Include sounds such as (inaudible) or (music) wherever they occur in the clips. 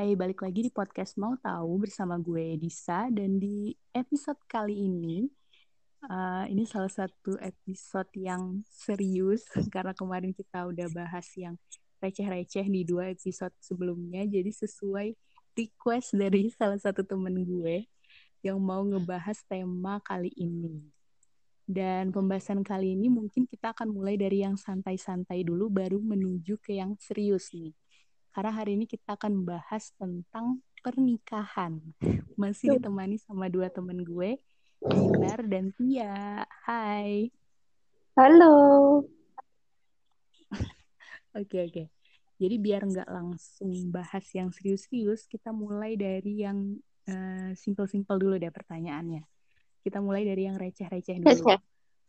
Hai, balik lagi di podcast Mau Tahu bersama gue Disa. Dan di episode kali ini uh, ini salah satu episode yang serius karena kemarin kita udah bahas yang receh-receh di dua episode sebelumnya. Jadi sesuai request dari salah satu temen gue yang mau ngebahas tema kali ini. Dan pembahasan kali ini mungkin kita akan mulai dari yang santai-santai dulu baru menuju ke yang serius nih karena hari ini kita akan bahas tentang pernikahan. Masih ditemani sama dua temen gue, Dinar dan Tia. Hai. Halo. (laughs) Oke, oke. Jadi biar nggak langsung bahas yang serius-serius, kita mulai dari yang uh, simple-simple dulu deh pertanyaannya. Kita mulai dari yang receh-receh dulu.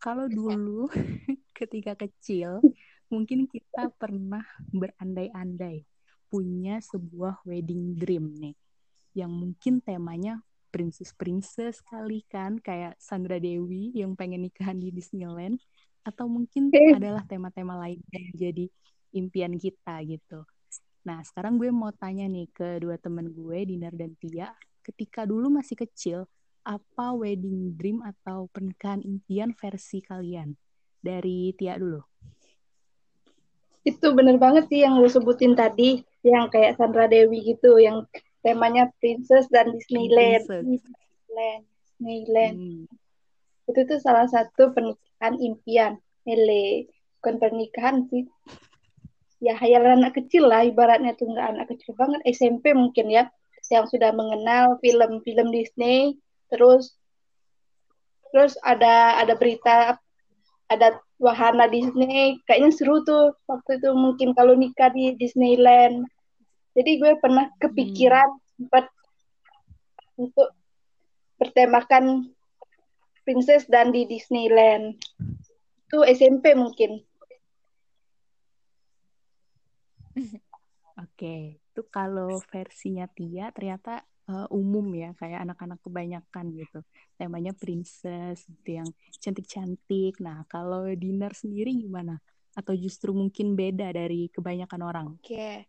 Kalau dulu (laughs) ketika kecil, mungkin kita pernah berandai-andai punya sebuah wedding dream nih yang mungkin temanya princess princess kali kan kayak Sandra Dewi yang pengen nikahan di Disneyland atau mungkin adalah tema-tema lain yang jadi impian kita gitu. Nah, sekarang gue mau tanya nih ke dua temen gue, Dinar dan Tia, ketika dulu masih kecil, apa wedding dream atau pernikahan impian versi kalian? Dari Tia dulu. Itu bener banget sih yang lu sebutin tadi yang kayak Sandra Dewi gitu yang temanya princess dan Disneyland. Disneyland Disneyland. Hmm. itu tuh salah satu pernikahan impian. Hele bukan pernikahan sih. Ya hayalan anak kecil lah ibaratnya tuh nggak anak kecil banget. SMP mungkin ya yang sudah mengenal film-film Disney. Terus terus ada ada berita ada wahana Disney. Kayaknya seru tuh waktu itu mungkin kalau nikah di Disneyland jadi gue pernah kepikiran hmm. sempat untuk bertemakan princess dan di Disneyland itu SMP mungkin (laughs) Oke, itu kalau versinya Tia ternyata uh, umum ya, kayak anak-anak kebanyakan gitu. Temanya princess gitu yang cantik-cantik. Nah, kalau dinner sendiri gimana? Atau justru mungkin beda dari kebanyakan orang? Oke,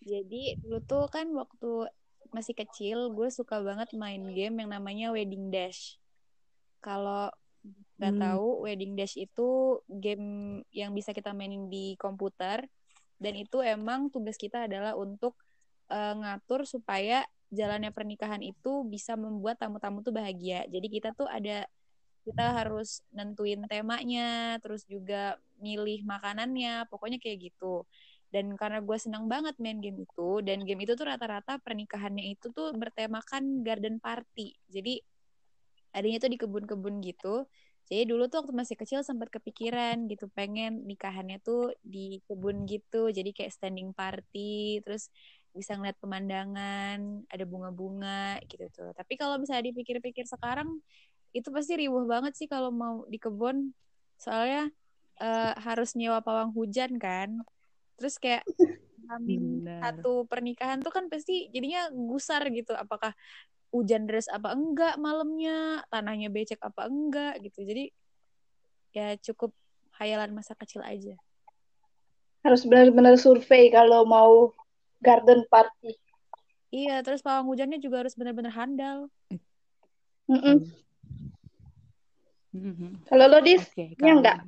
jadi dulu tuh kan waktu masih kecil gue suka banget main game yang namanya Wedding Dash. Kalau nggak hmm. tahu Wedding Dash itu game yang bisa kita mainin di komputer dan itu emang tugas kita adalah untuk uh, ngatur supaya jalannya pernikahan itu bisa membuat tamu-tamu tuh bahagia. Jadi kita tuh ada kita harus nentuin temanya, terus juga milih makanannya, pokoknya kayak gitu dan karena gue senang banget main game itu dan game itu tuh rata-rata pernikahannya itu tuh bertemakan garden party. Jadi adanya tuh di kebun-kebun gitu. Jadi dulu tuh waktu masih kecil sempat kepikiran gitu pengen nikahannya tuh di kebun gitu. Jadi kayak standing party terus bisa ngeliat pemandangan ada bunga-bunga gitu tuh. Tapi kalau misalnya dipikir-pikir sekarang itu pasti riuh banget sih kalau mau di kebun. Soalnya uh, harus nyewa pawang hujan kan terus kayak Amin satu pernikahan tuh kan pasti jadinya gusar gitu apakah hujan deras apa enggak malamnya tanahnya becek apa enggak gitu. Jadi ya cukup hayalan masa kecil aja. Harus benar-benar survei kalau mau garden party. Iya terus pawang hujannya juga harus benar-benar handal. Mm -mm. Mm -hmm. kalau lo dis okay, ya enggak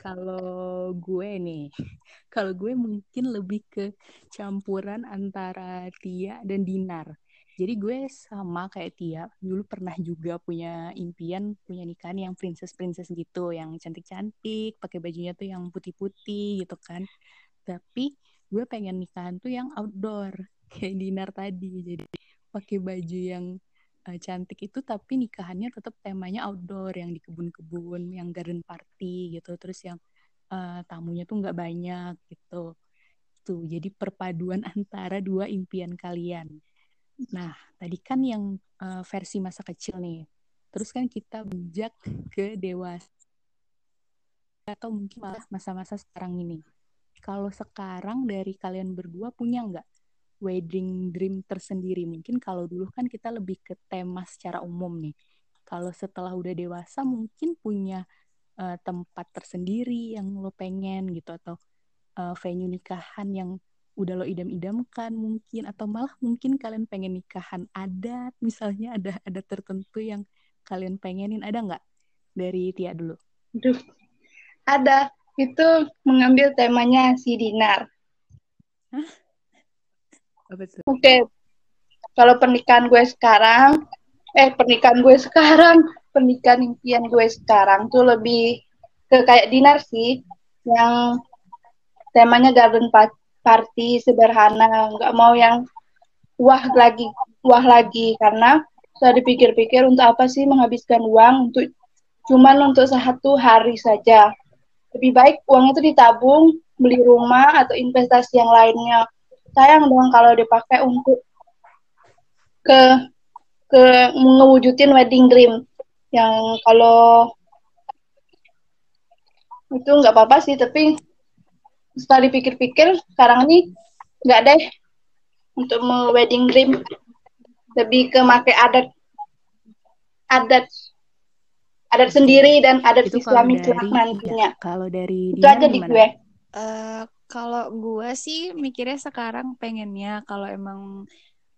kalau gue nih, kalau gue mungkin lebih ke campuran antara Tia dan Dinar. Jadi gue sama kayak Tia, dulu pernah juga punya impian punya nikahan yang princess-princess gitu, yang cantik-cantik, pakai bajunya tuh yang putih-putih gitu kan. Tapi gue pengen nikahan tuh yang outdoor, (laughs) kayak Dinar tadi. Jadi pakai baju yang uh, cantik itu tapi nikahannya tetap temanya outdoor yang di kebun-kebun yang garden party gitu terus yang uh, tamunya tuh nggak banyak gitu. Tuh jadi perpaduan (laughs) antara dua impian kalian. Nah tadi kan yang uh, versi masa kecil nih. Terus kan kita beranjak ke dewasa. Atau mungkin malah masa-masa sekarang ini. Kalau sekarang dari kalian berdua punya nggak wedding dream tersendiri. Mungkin kalau dulu kan kita lebih ke tema secara umum nih. Kalau setelah udah dewasa mungkin punya uh, tempat tersendiri yang lo pengen gitu atau uh, venue nikahan yang udah lo idam-idamkan mungkin atau malah mungkin kalian pengen nikahan adat misalnya (laughs) ada ada tertentu yang kalian pengenin ada nggak dari Tia dulu? Duh, ada itu mengambil temanya si Dinar. Oke, okay. kalau pernikahan gue sekarang, eh pernikahan gue sekarang, pernikahan impian gue sekarang tuh lebih ke kayak Dinar sih, yang temanya garden party sederhana, nggak mau yang wah lagi, wah lagi karena sudah dipikir-pikir untuk apa sih menghabiskan uang untuk cuman untuk satu hari saja. Lebih baik uang itu ditabung, beli rumah atau investasi yang lainnya. Sayang dong kalau dipakai untuk ke ke mewujudin wedding dream yang kalau itu nggak apa-apa sih tapi setelah dipikir-pikir sekarang ini nggak deh untuk mau wedding dream lebih ke make adat adat adat sendiri dan adat itu Islami kelak nantinya. Kalau dari itu aja di gue. Uh, kalau gue sih mikirnya sekarang pengennya kalau emang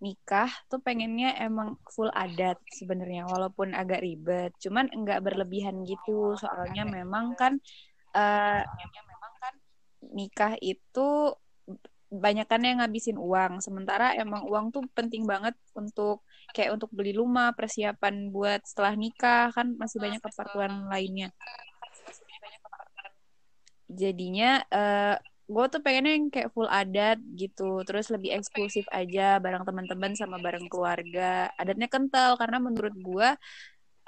nikah tuh pengennya emang full adat sebenarnya walaupun agak ribet. Cuman enggak berlebihan gitu. Soalnya memang kan uh, memang kan nikah itu banyakkan yang ngabisin uang. Sementara emang uang tuh penting banget untuk kayak untuk beli rumah persiapan buat setelah nikah. Kan masih banyak keperluan lainnya. jadinya uh, gue tuh pengennya yang kayak full adat gitu terus lebih eksklusif aja bareng teman-teman sama bareng keluarga. Adatnya kental karena menurut gue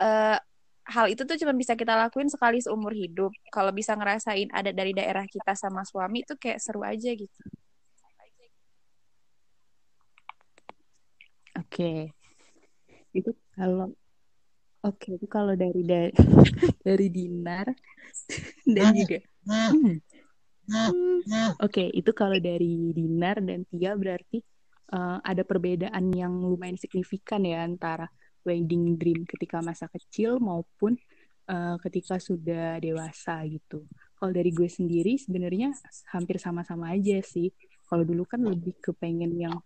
uh, hal itu tuh cuma bisa kita lakuin sekali seumur hidup. Kalau bisa ngerasain adat dari daerah kita sama suami itu kayak seru aja gitu. Oke. Okay. itu kalau oke okay, itu kalau dari dari (laughs) dari dinar dan juga hmm, Oke, okay, itu kalau dari Dinar dan Tia berarti uh, ada perbedaan yang lumayan signifikan ya antara wedding dream ketika masa kecil maupun uh, ketika sudah dewasa gitu. Kalau dari gue sendiri sebenarnya hampir sama-sama aja sih. Kalau dulu kan lebih kepengen yang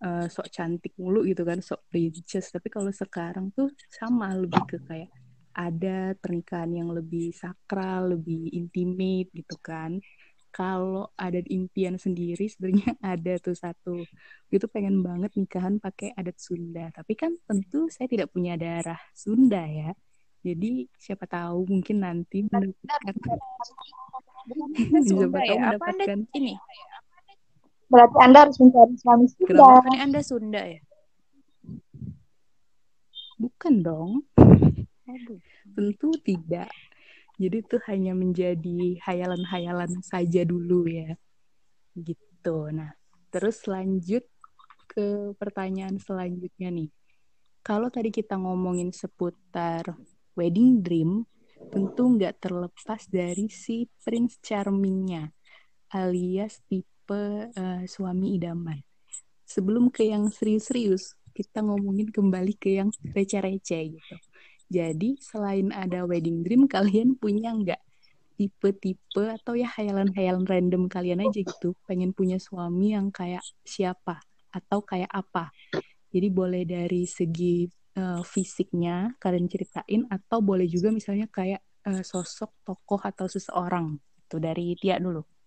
uh, sok cantik mulu gitu kan, sok princess. Tapi kalau sekarang tuh sama lebih ke kayak ada pernikahan yang lebih sakral, lebih intimate gitu kan kalau ada impian sendiri sebenarnya (laughs) ada tuh satu. Itu pengen banget nikahan pakai adat Sunda. Tapi kan tentu saya tidak punya darah Sunda ya. Jadi siapa tahu mungkin nanti mendapatkan siapa (laughs) tahu ya? mendapatkan. ini? Berarti anda harus mencari suami Sunda. Kenapa anda Sunda ya? Bukan dong. Tentu tidak jadi itu hanya menjadi hayalan-hayalan saja dulu ya. Gitu. Nah, terus lanjut ke pertanyaan selanjutnya nih. Kalau tadi kita ngomongin seputar wedding dream, tentu nggak terlepas dari si Prince Charmingnya, alias tipe uh, suami idaman. Sebelum ke yang serius-serius, kita ngomongin kembali ke yang receh-receh gitu. Jadi selain ada wedding dream, kalian punya nggak tipe-tipe atau ya hayalan-hayalan random kalian aja gitu, pengen punya suami yang kayak siapa atau kayak apa? Jadi boleh dari segi uh, fisiknya kalian ceritain atau boleh juga misalnya kayak uh, sosok tokoh atau seseorang. Itu dari Tia dulu.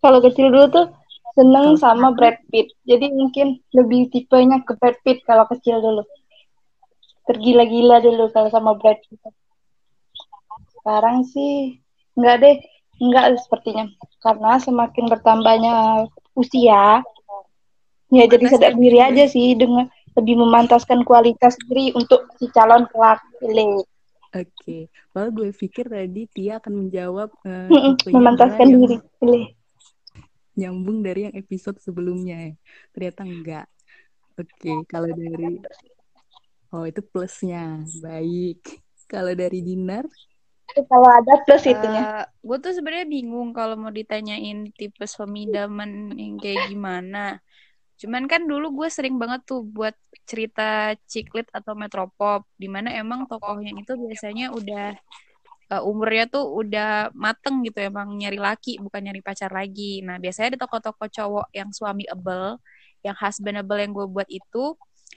Kalau kecil dulu tuh seneng sama Brad Pitt. Jadi mungkin lebih tipenya ke Brad Pitt kalau kecil dulu. Tergila-gila dulu kalau sama Brad Pitt. Sekarang sih enggak deh, enggak sepertinya. Karena semakin bertambahnya usia, ya jadi sadar diri aja sih dengan lebih memantaskan kualitas diri untuk si calon kelak Oke, okay. Well, gue pikir tadi Tia akan menjawab uh, memantaskan diri. Pilih nyambung dari yang episode sebelumnya ya. Ternyata enggak. Oke, okay, kalau dari Oh, itu plusnya. Baik. Kalau dari Dinar? Kalau ada plus uh, itunya. Uh, gue tuh sebenarnya bingung kalau mau ditanyain tipe suami daman yang kayak gimana. Cuman kan dulu gue sering banget tuh buat cerita ciklit atau metropop, di mana emang tokohnya itu biasanya udah uh, umurnya tuh udah mateng gitu emang nyari laki bukan nyari pacar lagi. Nah biasanya ada tokoh-tokoh cowok yang suami able, yang husbandable yang gue buat itu,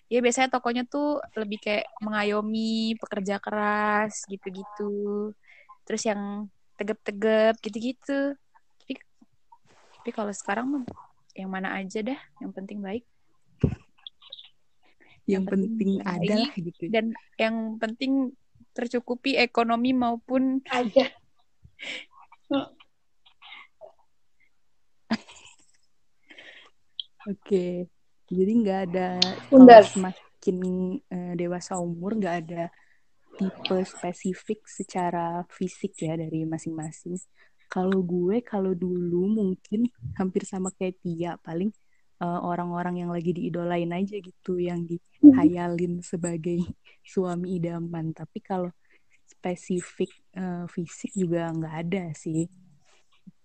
ya biasanya tokohnya tuh lebih kayak mengayomi, pekerja keras gitu-gitu. Terus yang tegap-tegap gitu-gitu. Tapi, tapi kalau sekarang mah yang mana aja dah yang penting baik yang, yang penting, penting ada lah gitu dan yang penting tercukupi ekonomi maupun aja Oke, jadi nggak ada kalau semakin uh, dewasa umur nggak ada tipe spesifik secara fisik ya dari masing-masing. Kalau gue, kalau dulu mungkin hampir sama kayak Tia, paling eh, orang-orang yang lagi diidolain aja gitu, yang dihayalin sebagai (laughs) suami idaman. Tapi kalau spesifik uh, fisik juga nggak ada sih.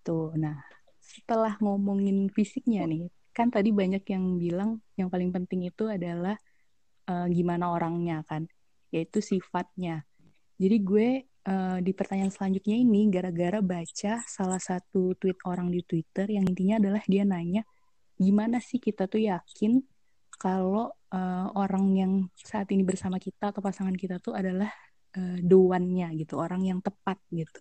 Tuh, nah setelah ngomongin fisiknya nih, kan tadi banyak yang bilang yang paling penting itu adalah uh, gimana orangnya kan, yaitu sifatnya. Jadi gue uh, di pertanyaan selanjutnya ini gara-gara baca salah satu tweet orang di Twitter yang intinya adalah dia nanya gimana sih kita tuh yakin kalau uh, orang yang saat ini bersama kita atau pasangan kita tuh adalah uh, the one-nya gitu, orang yang tepat gitu.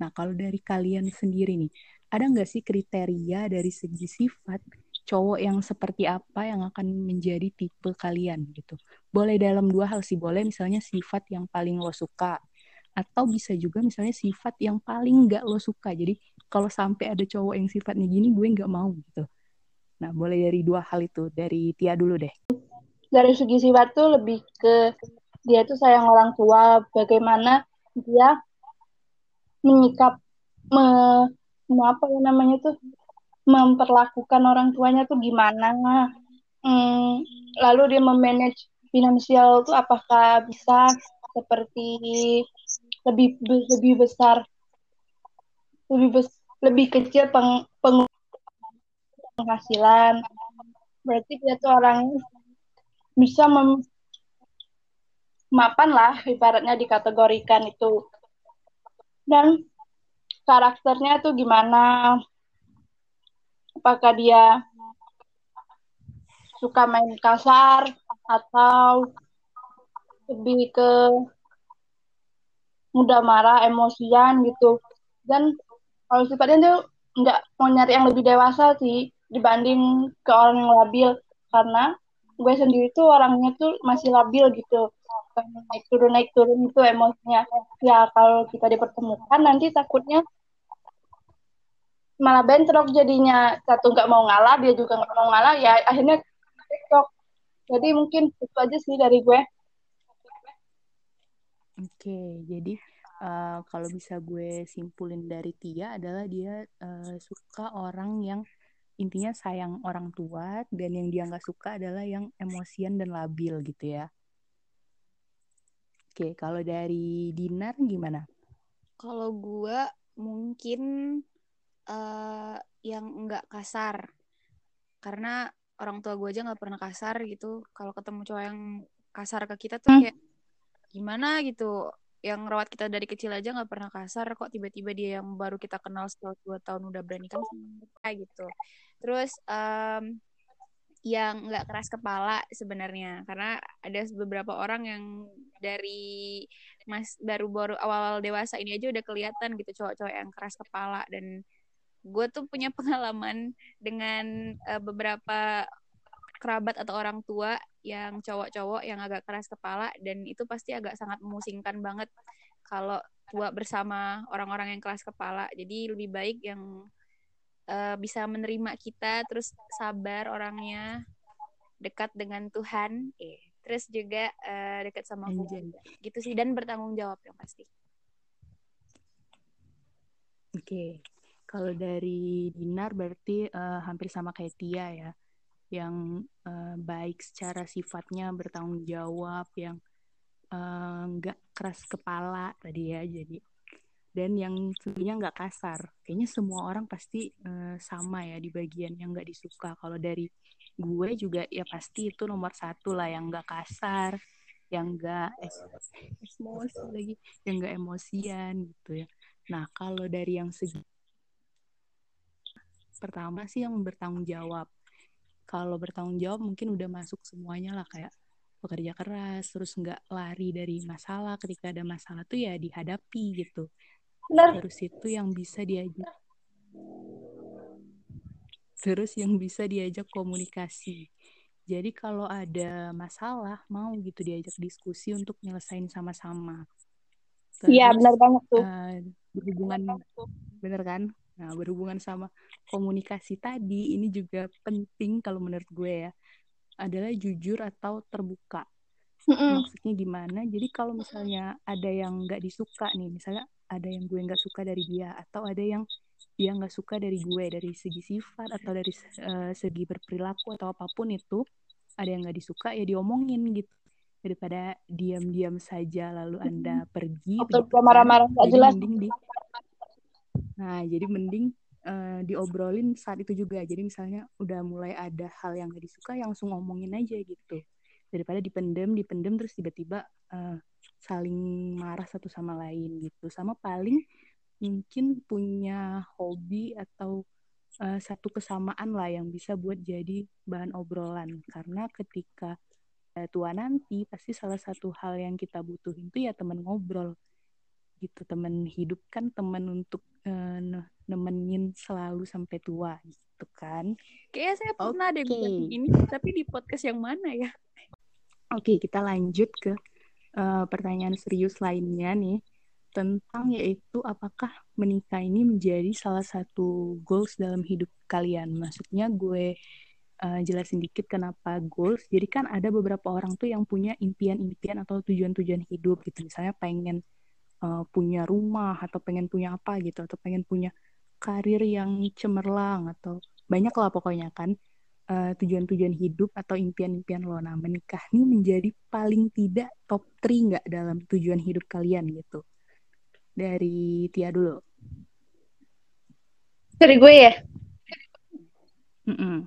Nah, kalau dari kalian sendiri nih, ada nggak sih kriteria dari segi sifat cowok yang seperti apa yang akan menjadi tipe kalian gitu? Boleh dalam dua hal sih, boleh misalnya sifat yang paling lo suka atau bisa juga misalnya sifat yang paling nggak lo suka jadi kalau sampai ada cowok yang sifatnya gini gue nggak mau gitu nah boleh dari dua hal itu dari Tia dulu deh. Dari segi sifat tuh lebih ke dia tuh sayang orang tua bagaimana dia menyikap me, me apa ya namanya tuh memperlakukan orang tuanya tuh gimana. Hmm, lalu dia memanage finansial tuh apakah bisa seperti lebih lebih besar lebih bes, lebih kecil peng, peng, penghasilan. Berarti dia tuh orang bisa mem, mapan lah ibaratnya dikategorikan itu. Dan karakternya tuh gimana? Apakah dia suka main kasar atau lebih ke mudah marah, emosian gitu. Dan kalau sifatnya tuh nggak mau nyari yang lebih dewasa sih dibanding ke orang yang labil. Karena gue sendiri tuh orangnya tuh masih labil gitu. Naik turun naik turun itu emosinya. Ya kalau kita dipertemukan nanti takutnya malah bentrok jadinya. Satu nggak mau ngalah dia juga nggak mau ngalah ya akhirnya bentrok. Jadi mungkin itu aja sih dari gue. Oke, jadi uh, kalau bisa gue simpulin dari Tia adalah dia uh, suka orang yang intinya sayang orang tua dan yang dia nggak suka adalah yang emosian dan labil gitu ya. Oke, kalau dari Dinar gimana? Kalau gue mungkin uh, yang nggak kasar, karena orang tua gue aja nggak pernah kasar gitu. Kalau ketemu cowok yang kasar ke kita tuh hmm. kayak gimana gitu yang rawat kita dari kecil aja nggak pernah kasar kok. Tiba-tiba dia yang baru kita kenal setelah dua tahun udah berani kan kayak gitu. Terus um, yang nggak keras kepala sebenarnya. Karena ada beberapa orang yang dari mas baru baru awal, awal dewasa ini aja udah kelihatan gitu cowok-cowok yang keras kepala. Dan gue tuh punya (laughs) pengalaman dengan uh, beberapa kerabat atau orang tua yang cowok-cowok yang agak keras kepala dan itu pasti agak sangat memusingkan banget kalau tua bersama orang-orang yang keras kepala. Jadi lebih baik yang uh, bisa menerima kita terus sabar orangnya dekat dengan Tuhan, eh terus juga uh, dekat sama Tuhan. Gitu sih dan bertanggung jawab yang pasti. Oke. Okay. Kalau dari Dinar berarti uh, hampir sama kayak Tia ya yang uh, baik secara sifatnya bertanggung jawab yang nggak uh, keras kepala tadi ya jadi dan yang tentunya nggak kasar. Kayaknya semua orang pasti uh, sama ya di bagian yang nggak disuka. Kalau dari gue juga ya pasti itu nomor satu lah yang nggak kasar, yang nggak emosi lagi, yang nggak emosian gitu ya. Nah kalau dari yang segi pertama sih yang bertanggung jawab. Kalau bertanggung jawab mungkin udah masuk semuanya lah kayak bekerja keras, terus nggak lari dari masalah. Ketika ada masalah tuh ya dihadapi gitu. Benar. Terus itu yang bisa diajak. Terus yang bisa diajak komunikasi. Jadi kalau ada masalah, mau gitu diajak diskusi untuk nyelesain sama-sama. Iya, benar banget tuh. Uh, berhubungan, bener kan? Nah, berhubungan sama komunikasi tadi, ini juga penting kalau menurut gue ya adalah jujur atau terbuka. Mm-mm. Maksudnya gimana? Jadi kalau misalnya ada yang nggak disuka nih, misalnya ada yang gue nggak suka dari dia atau ada yang dia nggak suka dari gue dari segi sifat atau dari uh, segi berperilaku atau apa pun itu, ada yang nggak disuka ya diomongin gitu daripada diam-diam saja lalu anda pergi atau marah-marah nggak jelas mending di nah jadi mending uh, diobrolin saat itu juga. Jadi misalnya udah mulai ada hal yang gak disuka yang langsung ngomongin aja gitu. Daripada dipendem dipendem terus tiba-tiba uh, saling marah satu sama lain gitu. Sama paling mungkin punya hobi atau uh, satu kesamaan lah yang bisa buat jadi bahan obrolan. Karena ketika uh, tua nanti pasti salah satu hal yang kita butuhin itu ya teman ngobrol gitu. Teman hidup kan teman untuk uh, nemenin selalu sampai tua gitu kan kayaknya saya pernah okay. deh ini tapi di podcast yang mana ya oke okay, kita lanjut ke uh, pertanyaan serius lainnya nih tentang yaitu apakah menikah ini menjadi salah satu goals dalam hidup kalian maksudnya gue uh, jelasin dikit kenapa goals. Jadi kan ada beberapa orang tuh yang punya impian-impian atau tujuan-tujuan hidup gitu. Misalnya pengen uh, punya rumah atau pengen punya apa gitu atau pengen punya karir yang cemerlang atau banyak lah pokoknya kan tujuan tujuan-tujuan hidup atau impian-impian lo. Nah menikah ini menjadi paling tidak top 3 nggak dalam tujuan hidup kalian gitu. Dari Tia dulu. Dari gue ya? Mm -mm.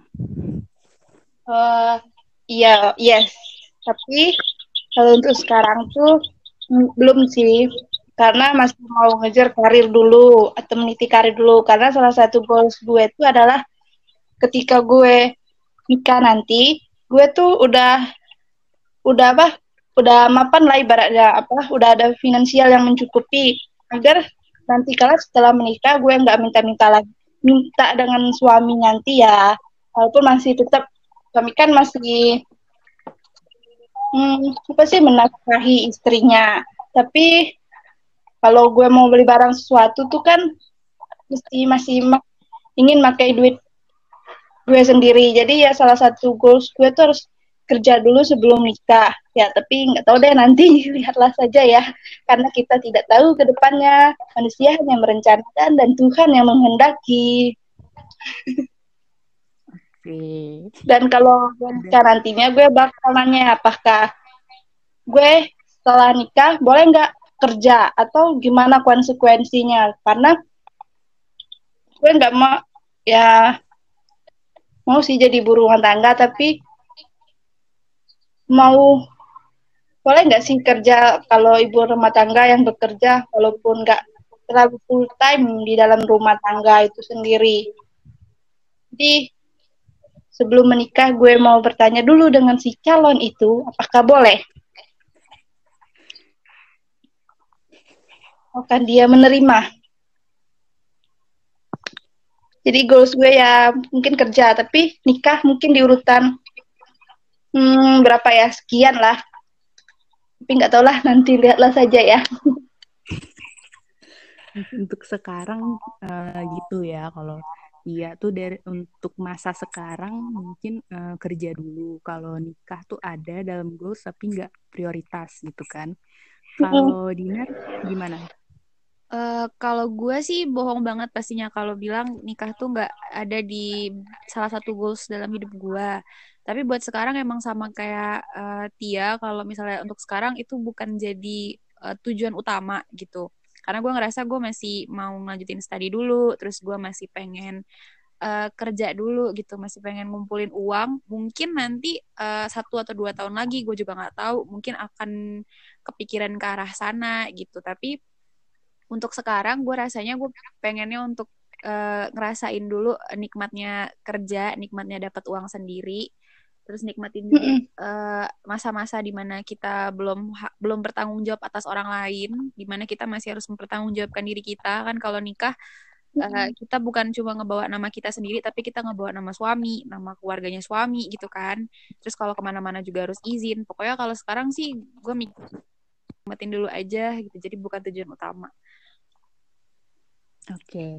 Uh, iya, yes. Tapi kalau untuk sekarang tuh belum sih karena masih mau ngejar karir dulu atau meniti karir dulu. Karena salah satu goals gue itu adalah ketika gue nikah nanti gue tuh udah udah apa udah mapan lah ibaratnya apa udah ada finansial yang mencukupi. Agar nanti kala setelah menikah gue nggak minta-minta lagi minta dengan suami nanti ya. Walaupun masih tetap suami kan masih hmm, apa sih menafkahi istrinya. Tapi kalau gue mau beli barang sesuatu tuh kan mesti masih ma ingin pakai duit gue sendiri. Jadi ya salah satu goals gue tuh harus kerja dulu sebelum nikah. Ya tapi nggak tahu deh nanti (laughs) lihatlah saja ya. Karena kita tidak tahu ke depannya. Manusia hanya merencanakan dan Tuhan yang menghendaki. Dan kalau nikah nantinya gue bakal nanya apakah gue setelah nikah boleh nggak kerja atau gimana konsekuensinya? Karena gue nggak mau ya mau sih jadi buruh rumah tangga tapi mau boleh nggak sih kerja kalau ibu rumah tangga yang bekerja walaupun nggak terlalu full time di dalam rumah tangga itu sendiri? Jadi sebelum menikah gue mau bertanya dulu dengan si calon itu apakah boleh akan dia menerima. Jadi goals gue ya mungkin kerja, tapi nikah mungkin di urutan hmm, berapa ya sekian lah. Tapi nggak tau lah nanti lihatlah saja ya. (laughs) Untuk sekarang uh, gitu ya kalau Iya tuh dari untuk masa sekarang mungkin uh, kerja dulu. Kalau nikah tuh ada dalam goals tapi nggak prioritas gitu kan. Kalau dinner gimana? Uh, kalau gue sih bohong banget pastinya kalau bilang nikah tuh nggak ada di salah satu goals dalam hidup gue. Tapi buat sekarang emang sama kayak uh, Tia, kalau misalnya untuk sekarang itu bukan jadi uh, tujuan utama gitu. karena gue ngerasa gue masih mau ngajutin studi dulu terus gue masih pengen uh, kerja dulu gitu masih pengen ngumpulin uang mungkin nanti uh, satu atau dua tahun lagi gue juga nggak tahu mungkin akan kepikiran ke arah sana gitu tapi untuk sekarang gue rasanya gue pengennya untuk uh, ngerasain dulu nikmatnya kerja nikmatnya dapat uang sendiri terus nikmatin juga uh, masa-masa di mana kita belum belum bertanggung jawab atas orang lain di mana kita masih harus mempertanggungjawabkan diri kita. Kan kalau nikah uh, kita bukan cuma ngebawa nama kita sendiri tapi kita ngebawa nama suami nama keluarganya suami gitu kan. Terus kalau ke mana-mana juga harus izin. Pokoknya kalau sekarang sih gue nikmatin dulu aja gitu. Jadi bukan tujuan utama oke okay.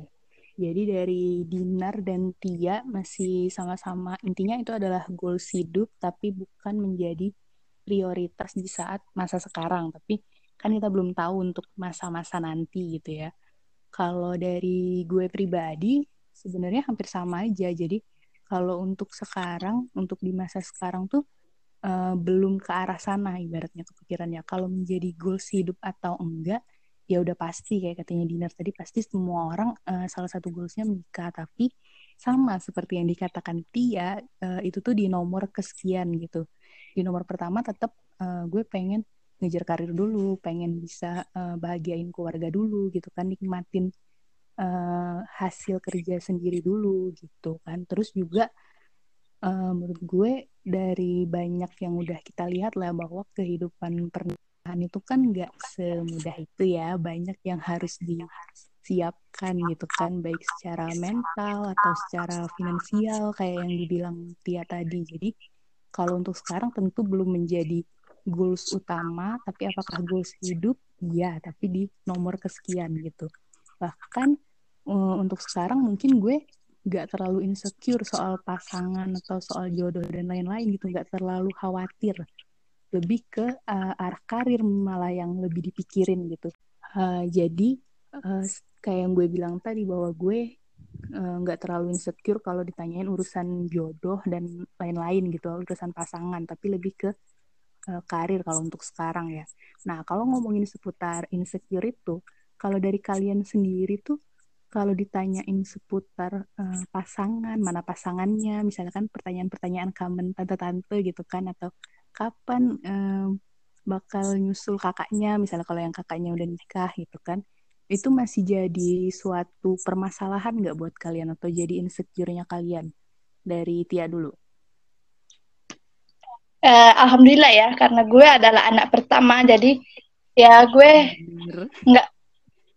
Jadi dari Dinar dan Tia masih sama-sama intinya itu adalah goals hidup tapi bukan menjadi prioritas di saat masa sekarang. Tapi kan kita belum tahu untuk masa-masa nanti gitu ya. Kalau dari gue pribadi sebenarnya hampir sama aja. Jadi kalau untuk sekarang, untuk di masa sekarang tuh uh, belum ke arah sana ibaratnya kepikirannya. Kalau menjadi goals hidup atau enggak ya udah pasti kayak katanya Dinar tadi pasti semua orang uh, salah satu goalsnya menikah. Tapi sama seperti yang dikatakan Tia uh, itu tuh di nomor kesekian gitu. Di nomor pertama tetap uh, gue pengen ngejar karir dulu pengen bisa uh, bahagiain keluarga dulu gitu kan nikmatin uh, hasil kerja sendiri dulu gitu kan. Terus juga uh, menurut gue dari banyak yang udah kita lihat lah bahwa kehidupan pernikahan itu kan nggak semudah itu ya. Banyak yang harus disiapkan gitu kan. Baik secara mental atau secara finansial kayak yang dibilang Tia tadi. Jadi kalau untuk sekarang tentu belum menjadi goals utama tapi apakah goals hidup? Iya tapi di nomor kesekian gitu. Bahkan uh, untuk sekarang mungkin gue nggak terlalu insecure soal pasangan atau soal jodoh dan lain-lain gitu. Nggak terlalu khawatir lebih ke uh, arah karir malah yang lebih dipikirin gitu. Uh, jadi uh, kayak yang gue bilang tadi bahwa gue nggak uh, terlalu insecure kalau ditanyain urusan jodoh dan lain-lain gitu urusan pasangan tapi lebih ke uh, karir kalau untuk sekarang ya. Nah kalau ngomongin seputar insecure itu kalau dari kalian sendiri tuh kalau ditanyain seputar uh, pasangan, mana pasangannya, misalkan pertanyaan-pertanyaan common tante-tante gitu kan, atau kapan um, bakal nyusul kakaknya misalnya kalau yang kakaknya udah nikah gitu kan. Itu masih jadi suatu permasalahan nggak buat kalian atau jadi insecure-nya kalian? Dari Tia dulu. Uh, alhamdulillah ya karena gue adalah anak pertama jadi ya gue nggak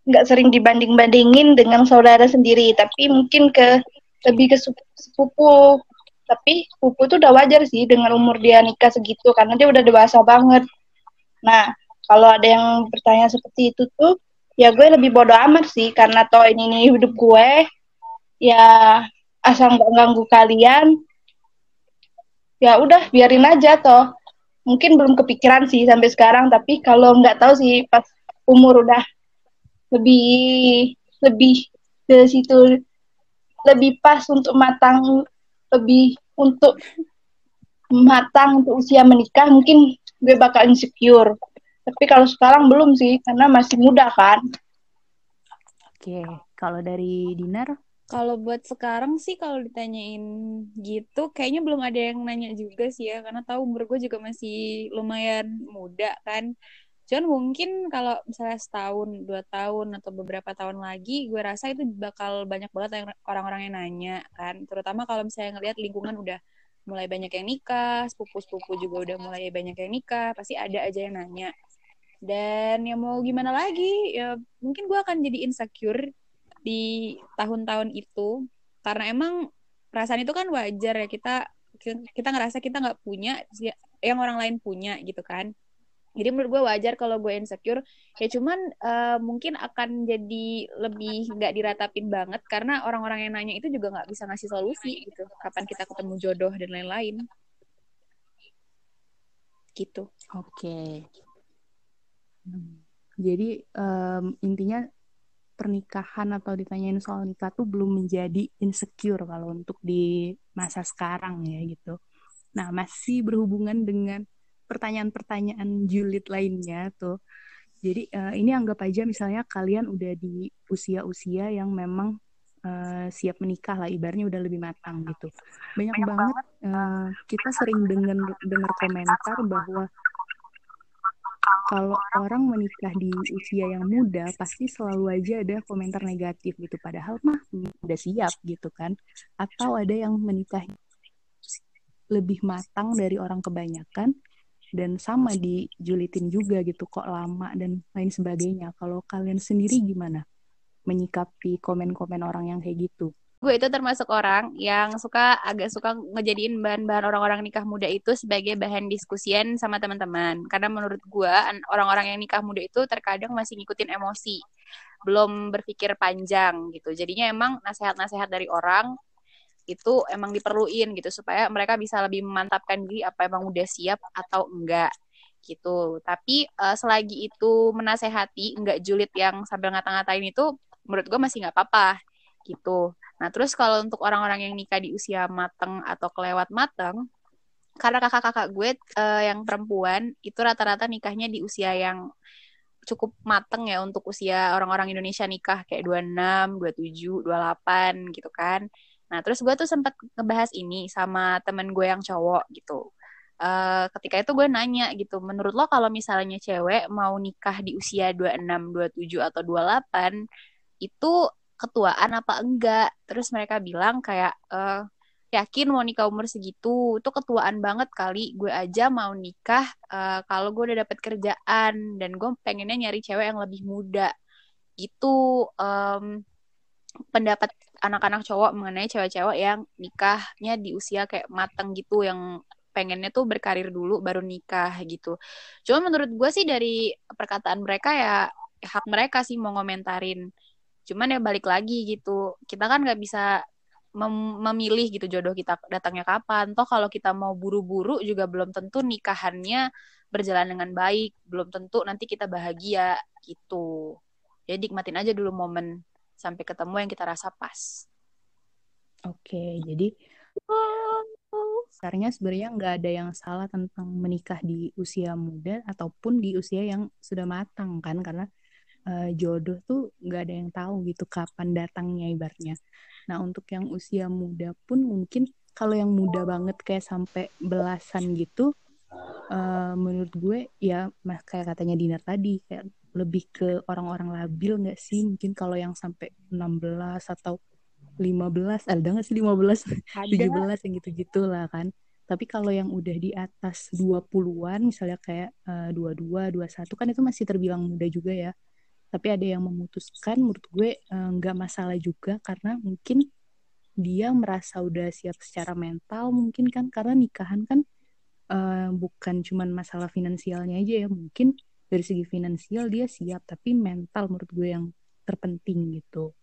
nggak sering dibanding bandingin dengan saudara sendiri tapi mungkin ke lebih ke sepupu tapi pupu tuh udah wajar sih dengan umur dia nikah segitu karena dia udah dewasa banget. Nah kalau ada yang bertanya seperti itu tuh ya gue lebih bodoh amat sih karena toh ini, ini hidup gue. Ya asal nggak ganggu kalian ya udah biarin aja toh. Mungkin belum kepikiran sih sampai sekarang tapi kalau nggak tahu sih pas umur udah lebih lebih ke situ lebih pas untuk matang lebih untuk matang untuk usia menikah mungkin gue bakal insecure. Tapi kalau sekarang belum sih karena masih muda kan. Oke kalau dari Dinar? Kalau buat sekarang sih kalau ditanyain gitu kayaknya belum ada yang nanya juga sih ya karena tahu umur gue juga masih lumayan muda kan Cuman mungkin kalau misalnya setahun, dua tahun atau beberapa tahun lagi, gue rasa itu bakal banyak banget orang-orang yang nanya kan. Terutama kalau misalnya ngelihat lingkungan udah mulai banyak yang nikah, sepupu-sepupu juga udah mulai banyak yang nikah, pasti ada aja yang nanya. Dan ya mau gimana lagi, ya mungkin gue akan jadi insecure di tahun-tahun itu karena emang perasaan itu kan wajar ya kita kita ngerasa kita nggak punya yang orang lain punya gitu kan jadi menurut gue wajar kalau gue insecure. Ya cuman uh, mungkin akan jadi lebih nggak diratapin banget karena orang-orang yang nanya itu juga nggak bisa ngasih solusi gitu. Kapan kita ketemu jodoh dan lain-lain. Gitu. Oke. Okay. jadi um, intinya pernikahan atau ditanyain soal nikah tuh belum menjadi insecure kalau untuk di masa sekarang ya gitu. Nah masih berhubungan dengan pertanyaan-pertanyaan julid lainnya tuh. Jadi uh, ini anggap aja misalnya kalian udah di usia-usia yang memang uh, siap menikah lah, ibarnya udah lebih matang gitu. Banyak, Banyak banget uh, kita sering dengar dengar komentar bahwa kalau orang menikah di usia yang muda pasti selalu aja ada komentar negatif gitu. Padahal mah udah siap gitu kan. Atau ada yang menikah lebih matang dari orang kebanyakan dan sama dijulitin juga gitu kok lama dan lain sebagainya. Kalau kalian sendiri gimana menyikapi komen-komen orang yang kayak gitu? Gue itu termasuk orang yang suka agak suka ngejadiin bahan-bahan orang-orang nikah muda itu sebagai bahan diskusian sama teman-teman. Karena menurut gue orang-orang yang nikah muda itu terkadang masih ngikutin emosi. Belum berpikir panjang gitu. Jadinya emang nasihat-nasihat dari orang itu emang diperluin gitu supaya mereka bisa lebih memantapkan diri apa emang udah siap atau enggak gitu tapi uh, selagi itu menasehati enggak julid yang sambil ngata-ngatain itu menurut gue masih nggak apa-apa gitu. Nah, terus kalau untuk orang-orang yang nikah di usia mateng atau kelewat mateng, karena kakak-kakak gue uh, yang perempuan itu rata-rata nikahnya di usia yang cukup mateng ya untuk usia orang-orang Indonesia nikah kayak 26, 27, 28 gitu kan. Nah, terus gue tuh sempat ngebahas ini sama temen gue yang cowok gitu. Uh, ketika itu gue nanya gitu, menurut lo kalau misalnya cewek mau nikah di usia 26, 27 atau 28 itu ketuaan apa enggak? Terus mereka bilang kayak uh, yakin mau nikah umur segitu itu ketuaan banget kali. Gue aja mau nikah uh, kalau gue udah dapet kerjaan dan gue pengennya nyari cewek yang lebih muda. Itu um, pendapat anak-anak cowok mengenai cewek-cewek yang nikahnya di usia kayak mateng gitu yang pengennya tuh berkarir dulu baru nikah gitu. Cuma menurut gue sih dari perkataan mereka ya hak mereka sih mau ngomentarin. Cuman ya balik lagi gitu kita kan nggak bisa mem memilih gitu jodoh kita datangnya kapan. Toh kalau kita mau buru-buru juga belum tentu nikahannya berjalan dengan baik. Belum tentu nanti kita bahagia gitu. Jadi nikmatin aja dulu momen sampai ketemu yang kita rasa pas oke jadi Sebenarnya sebenarnya nggak ada yang salah tentang menikah di usia muda ataupun di usia yang sudah matang kan karena uh, jodoh tuh nggak ada yang tahu gitu kapan datangnya ibaratnya. Nah untuk yang usia muda pun mungkin kalau yang muda banget kayak sampai belasan gitu, uh, menurut gue ya kayak katanya Dinar tadi kayak lebih ke orang-orang labil nggak sih? Mungkin kalau yang sampai 16 atau 15 ada nggak sih 15 17 yang gitu-gitu lah kan. Tapi kalau yang udah di atas 20-an misalnya kayak uh, 22 21 kan itu masih terbilang muda juga ya. Tapi ada yang memutuskan menurut gue eh, nggak uh, masalah juga karena mungkin dia merasa udah siap secara mental mungkin kan. Karena nikahan kan uh, bukan cuman masalah finansialnya aja ya. Mungkin dari segi finansial dia siap tapi mental menurut gue yang terpenting gitu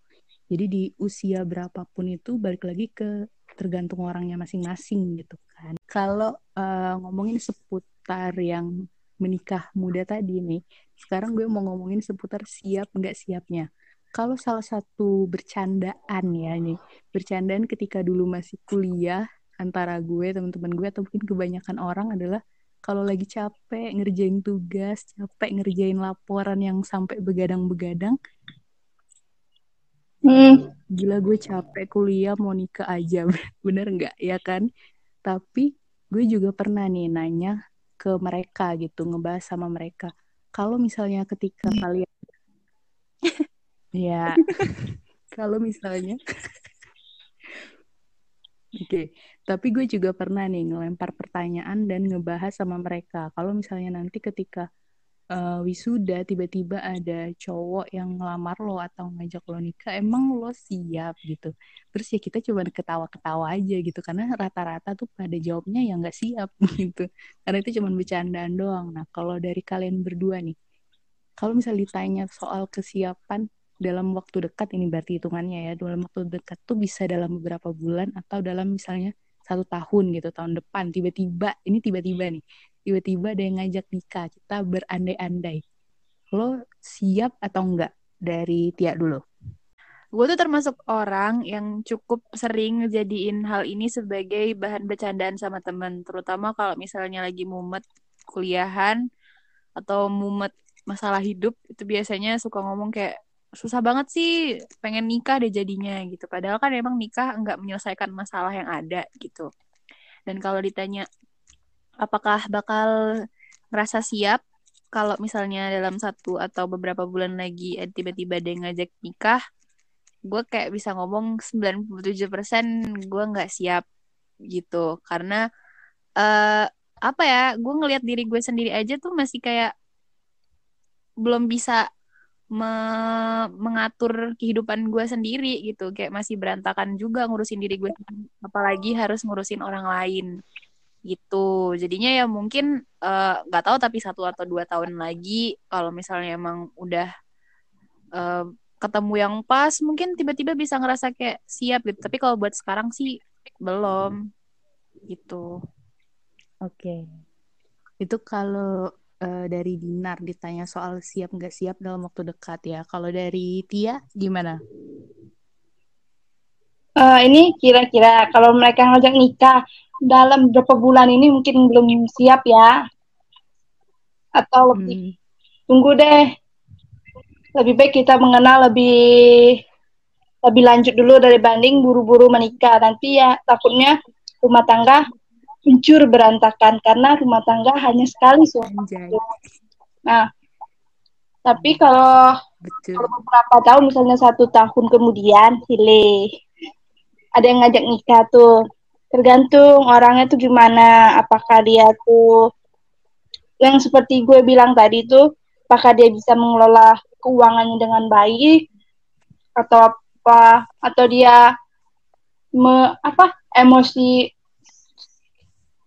jadi di usia berapapun itu balik lagi ke tergantung orangnya masing-masing gitu kan kalau uh, ngomongin seputar yang menikah muda tadi nih, sekarang gue mau ngomongin seputar siap nggak siapnya. Kalau salah satu bercandaan ya nih, bercandaan ketika dulu masih kuliah antara gue, teman-teman gue atau mungkin kebanyakan orang adalah kalau lagi capek ngerjain tugas, capek ngerjain laporan yang sampai begadang-begadang, hmm. gila gue capek kuliah mau nikah aja, (laughs) bener nggak ya kan? Tapi gue juga pernah nih nanya ke mereka gitu ngebahas sama mereka kalau misalnya ketika hmm. kalian (laughs) (laughs) ya kalau misalnya Oke, okay. tapi gue juga pernah nih ngelempar pertanyaan dan ngebahas sama mereka. Kalau misalnya nanti ketika uh, wisuda tiba-tiba ada cowok yang ngelamar lo atau ngajak lo nikah emang lo siap gitu terus ya kita coba ketawa-ketawa aja gitu karena rata-rata tuh pada jawabnya ya nggak siap (laughs) gitu karena itu cuma bercandaan doang nah kalau dari kalian berdua nih kalau misalnya ditanya soal kesiapan dalam waktu dekat ini berarti hitungannya ya. Dalam waktu dekat tuh bisa dalam beberapa bulan atau dalam misalnya satu tahun gitu tahun depan. Tiba-tiba ini tiba-tiba nih. Tiba-tiba ada yang ngajak nikah kita berandai-andai. Lo siap atau enggak dari Tia dulu? Gue tuh termasuk orang yang cukup sering jadiin hal ini sebagai bahan bercandaan sama temen. Terutama kalau misalnya lagi mumet kuliahan atau mumet masalah hidup itu biasanya suka ngomong kayak susah banget sih pengen nikah deh jadinya gitu. Padahal kan emang nikah nggak menyelesaikan masalah yang ada gitu. Dan kalau ditanya apakah bakal ngerasa siap kalau misalnya dalam satu atau beberapa bulan lagi eh, tiba-tiba dia ngajak nikah gue kayak bisa ngomong 97% gue nggak siap gitu. Karena uh, apa ya gue ngelihat diri gue sendiri aja tuh masih kayak belum bisa me mengatur kehidupan gue sendiri gitu. Kayak masih berantakan juga ngurusin diri gue apalagi harus ngurusin orang lain. Gitu. Jadinya ya mungkin eh, nggak uh, tahu tapi satu atau dua tahun lagi kalau misalnya emang udah uh, ketemu yang pas mungkin tiba-tiba bisa ngerasa kayak siap gitu. Tapi kalau buat sekarang sih belum. Gitu. Oke. Okay. itu kalau uh, dari Dinar ditanya soal siap nggak siap dalam waktu dekat ya. Kalau dari Tia gimana? Uh, ini kira-kira kalau mereka ngajak nikah dalam beberapa bulan ini mungkin belum siap ya. Atau lebih hmm. tunggu deh. Lebih baik kita mengenal lebih lebih lanjut dulu dari banding buru-buru menikah. Nanti ya takutnya rumah tangga hancur berantakan karena rumah tangga hanya sekali suami. Nah, tapi kalau Betul. kalau beberapa tahun misalnya satu tahun kemudian pilih ada yang ngajak nikah tuh tergantung orangnya tuh gimana apakah dia tuh yang seperti gue bilang tadi tuh apakah dia bisa mengelola keuangannya dengan baik atau apa atau dia me, apa emosi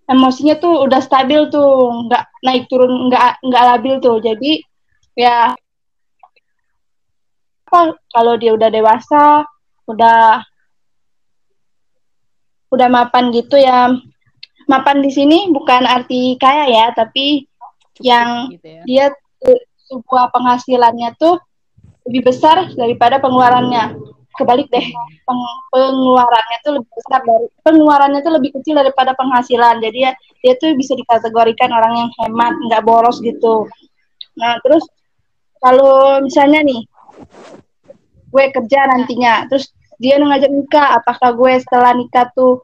emosinya tuh udah stabil tuh nggak naik turun nggak nggak labil tuh. Jadi ya apa kalau dia udah dewasa udah udah mapan gitu ya. Mapan di sini bukan arti kaya ya tapi yang gitu ya. dia sebuah penghasilannya tuh lebih besar daripada pengeluarannya kebalik deh peng, pengeluarannya tuh lebih besar dari pengeluarannya tuh lebih kecil daripada penghasilan. Jadi ya dia tuh bisa dikategorikan orang yang hemat nggak boros gitu. Nah terus kalau misalnya nih gue kerja nantinya terus dia ngajak nikah apakah gue setelah nikah tuh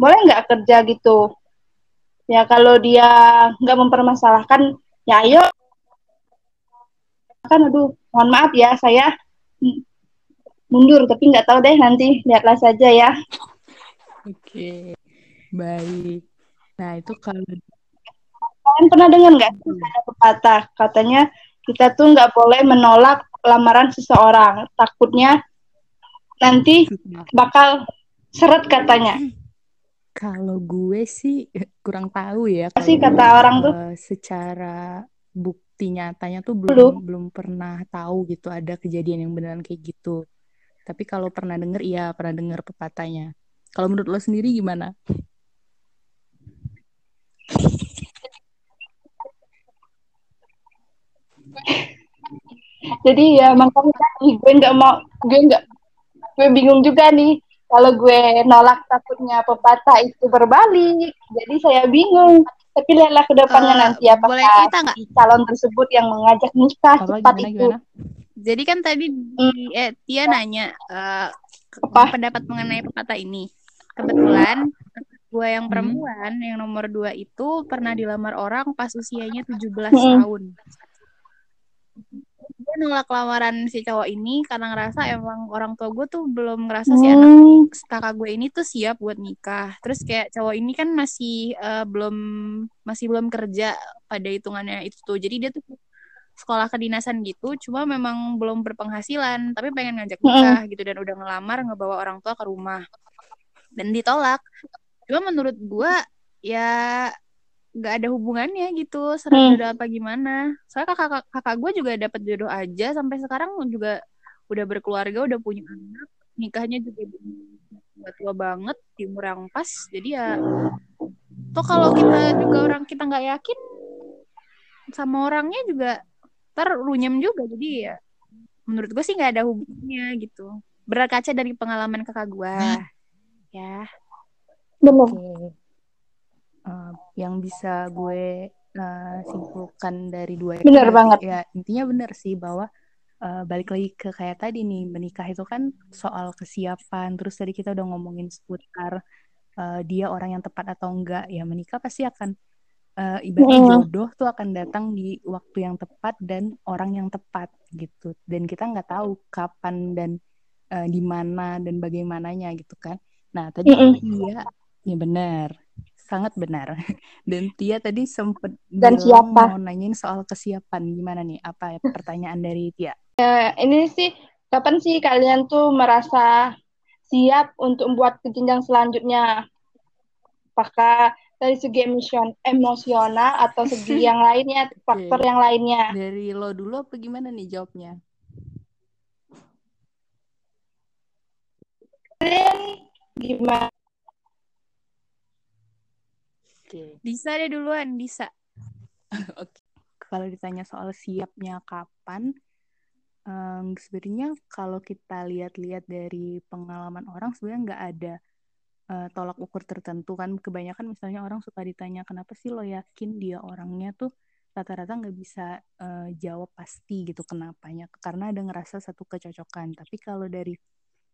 boleh nggak kerja gitu? Ya kalau dia nggak mempermasalahkan ya ayo. Kan aduh mohon maaf ya saya mundur tapi nggak tahu deh nanti lihatlah saja ya. Oke baik. Nah itu kalau kalian pernah dengar nggak hmm. ada pepatah katanya kita tuh nggak boleh menolak lamaran seseorang. Takutnya nanti bakal seret katanya. Kalau gue sih kurang tahu ya sih kata orang tuh? uh, secara bukti nyatanya tuh belum. belum, belum pernah tahu gitu ada kejadian yang beneran kayak gitu tapi kalau pernah denger, iya pernah denger pepatahnya. Kalau menurut lo sendiri gimana? Jadi ya makanya gue nggak mau, gue nggak, gue bingung juga nih kalau gue nolak takutnya pepatah itu berbalik. Jadi saya bingung. Tapi lihatlah ke depannya uh, nanti apakah calon tersebut yang mengajak nikah cepat itu. Gimana? Jadi kan tadi di, eh, Tia nanya uh, pendapat mengenai pepatah ini. Kebetulan gue yang hmm. perempuan hmm. yang nomor dua itu pernah dilamar orang pas usianya 17 hmm. tahun. Gue nolak lamaran si cowok ini karena ngerasa emang orang tua gue tuh belum ngerasa si anak hmm. kakak gue ini tuh siap buat nikah. Terus kayak cowok ini kan masih uh, belum masih belum kerja pada hitungannya itu tuh. Jadi dia tuh sekolah kedinasan gitu cuma memang belum berpenghasilan tapi pengen ngajak nikah gitu dan udah ngelamar ngebawa orang tua ke rumah. Dan ditolak. Cuma menurut gue ya nggak ada hubungannya gitu serang jodoh apa gimana. Soalnya kakak kakak gue juga dapat jodoh aja sampai sekarang juga udah berkeluarga udah punya anak. Nikahnya juga udah tua banget di umur yang pas. Jadi ya toh kalau kita juga orang kita nggak yakin sama orangnya juga ntar runyam juga jadi ya menurut gue sih nggak ada hubungannya gitu. Berkaca dari pengalaman kakak gue (gasps) ya. Oke. Okay. uh, yang bisa gue uh, simpulkan dari dua itu bener banget. ya intinya benar sih bahwa uh, balik lagi ke kayak tadi nih menikah itu kan soal kesiapan terus tadi kita udah ngomongin seputar uh, dia orang yang tepat atau enggak ya menikah pasti akan uh, ibaratnya mm. jodoh tuh akan datang di waktu yang tepat dan orang yang tepat gitu dan kita nggak tahu kapan dan uh, di mana dan bagaimananya gitu kan nah tadi mm dia ya benar sangat benar. (laughs) Dan Tia tadi sempat dan siapa? mau nanyain soal kesiapan gimana nih? Apa ya pertanyaan dari Tia? Ya, ini sih kapan sih kalian tuh merasa siap untuk membuat ke jenjang selanjutnya? Apakah dari segi emosion, emosional atau segi (laughs) yang lainnya, faktor yang lainnya? Dari lo dulu apa gimana nih jawabnya? Gimana? okay. Bisa deh duluan, bisa. (laughs) Oke. Okay. Kalau ditanya soal siapnya kapan, um, sebenarnya kalau kita lihat-lihat dari pengalaman orang sebenarnya nggak ada uh, tolak ukur tertentu kan. Kebanyakan misalnya orang suka ditanya kenapa sih lo yakin dia orangnya tuh rata-rata nggak bisa uh, jawab pasti gitu kenapanya karena ada ngerasa satu kecocokan. Tapi kalau dari